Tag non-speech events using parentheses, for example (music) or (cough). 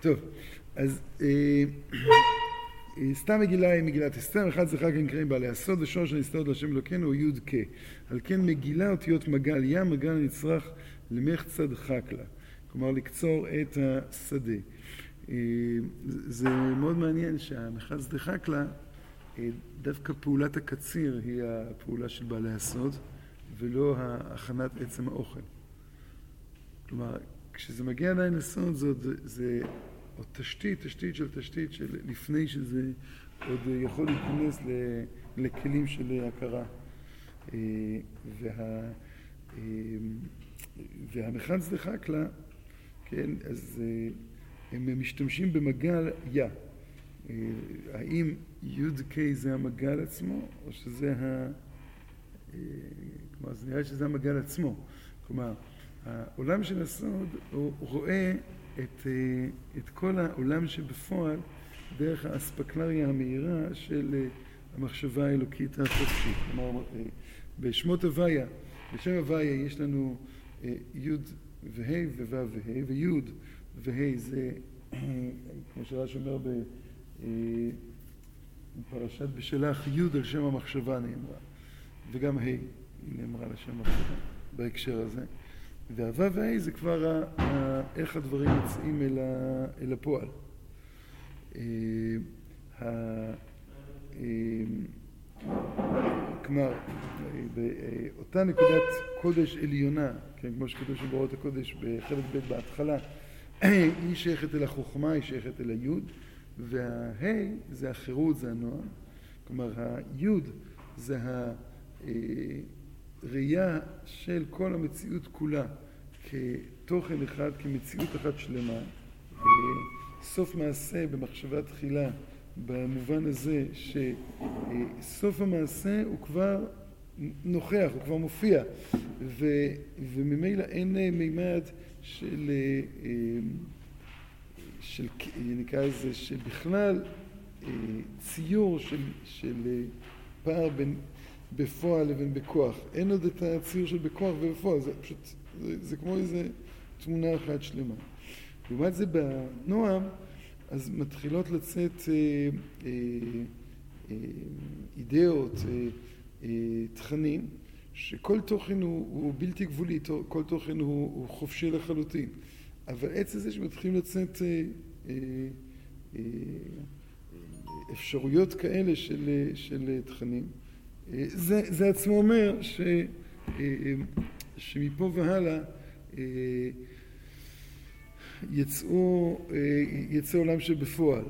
טוב, אז אה, אה, סתם מגילה היא מגילת אסתר, אחד זכר כן קראים בעלי הסוד, ושורש הנסתרות להשם אלוקינו הוא יוד ק. על כן מגילה אותיות מגל ים, מגל נצרך למחצד חקלה. כלומר לקצור את השדה. אה, זה מאוד מעניין שהמחץ דחקלה, דווקא פעולת הקציר היא הפעולה של בעלי הסוד, ולא הכנת עצם האוכל. כלומר, כשזה מגיע עדיין לסוד, זאת, זה עוד תשתית, תשתית של תשתית של לפני שזה עוד יכול להיכנס לכלים של הכרה. אה, וה, אה, והמחץ דחקלה, כן, אז אה, הם משתמשים במגל יא. האם י"ק זה המגל עצמו, או שזה ה... כלומר, זה נראה שזה המגל עצמו. כלומר, העולם של הסוד הוא רואה את, אה, את כל העולם שבפועל דרך האספקלריה המהירה של אה, המחשבה האלוקית החופשית. כלומר, אה, בשמות הוויה, בשם הוויה יש לנו י' וה' וו' וה', וי' וה' זה, כמו שרש אומר בפרשת בשלח, י' על שם המחשבה נאמרה, וגם ה' נאמרה לשם המחשבה בהקשר הזה. והוו וה' זה כבר איך הדברים יוצאים אל הפועל. אה, אה, כלומר, באותה נקודת קודש עליונה, כן, כמו שכתוב שבורות הקודש בחלק ב' בהתחלה, (coughs) היא שייכת אל החוכמה, היא שייכת אל היוד, והה' זה החירות, זה הנועם. כלומר, היוד זה הראייה של כל המציאות כולה כתוכן אחד, כמציאות אחת שלמה. סוף מעשה במחשבה תחילה, במובן הזה שסוף המעשה הוא כבר נוכח, הוא כבר מופיע, ו, וממילא אין מימד של, של, נקרא לזה, שבכלל ציור של, של פער בין בפועל לבין בכוח. אין עוד את הציור של בכוח ובפועל, זה פשוט זה, זה כמו איזה תמונה אחת שלמה. לעומת זה בנועם, אז מתחילות לצאת אה, אה, אה, אידאות, אה, אה, תכנים, שכל תוכן הוא, הוא בלתי גבולי, כל תוכן הוא, הוא חופשי לחלוטין. אבל עצם זה שמתחילים לצאת אה, אה, אה, אפשרויות כאלה של, של תכנים, אה, זה, זה עצמו אומר ש... אה, אה, שמפה והלאה אה, יצאו, יצא עולם שבפועל.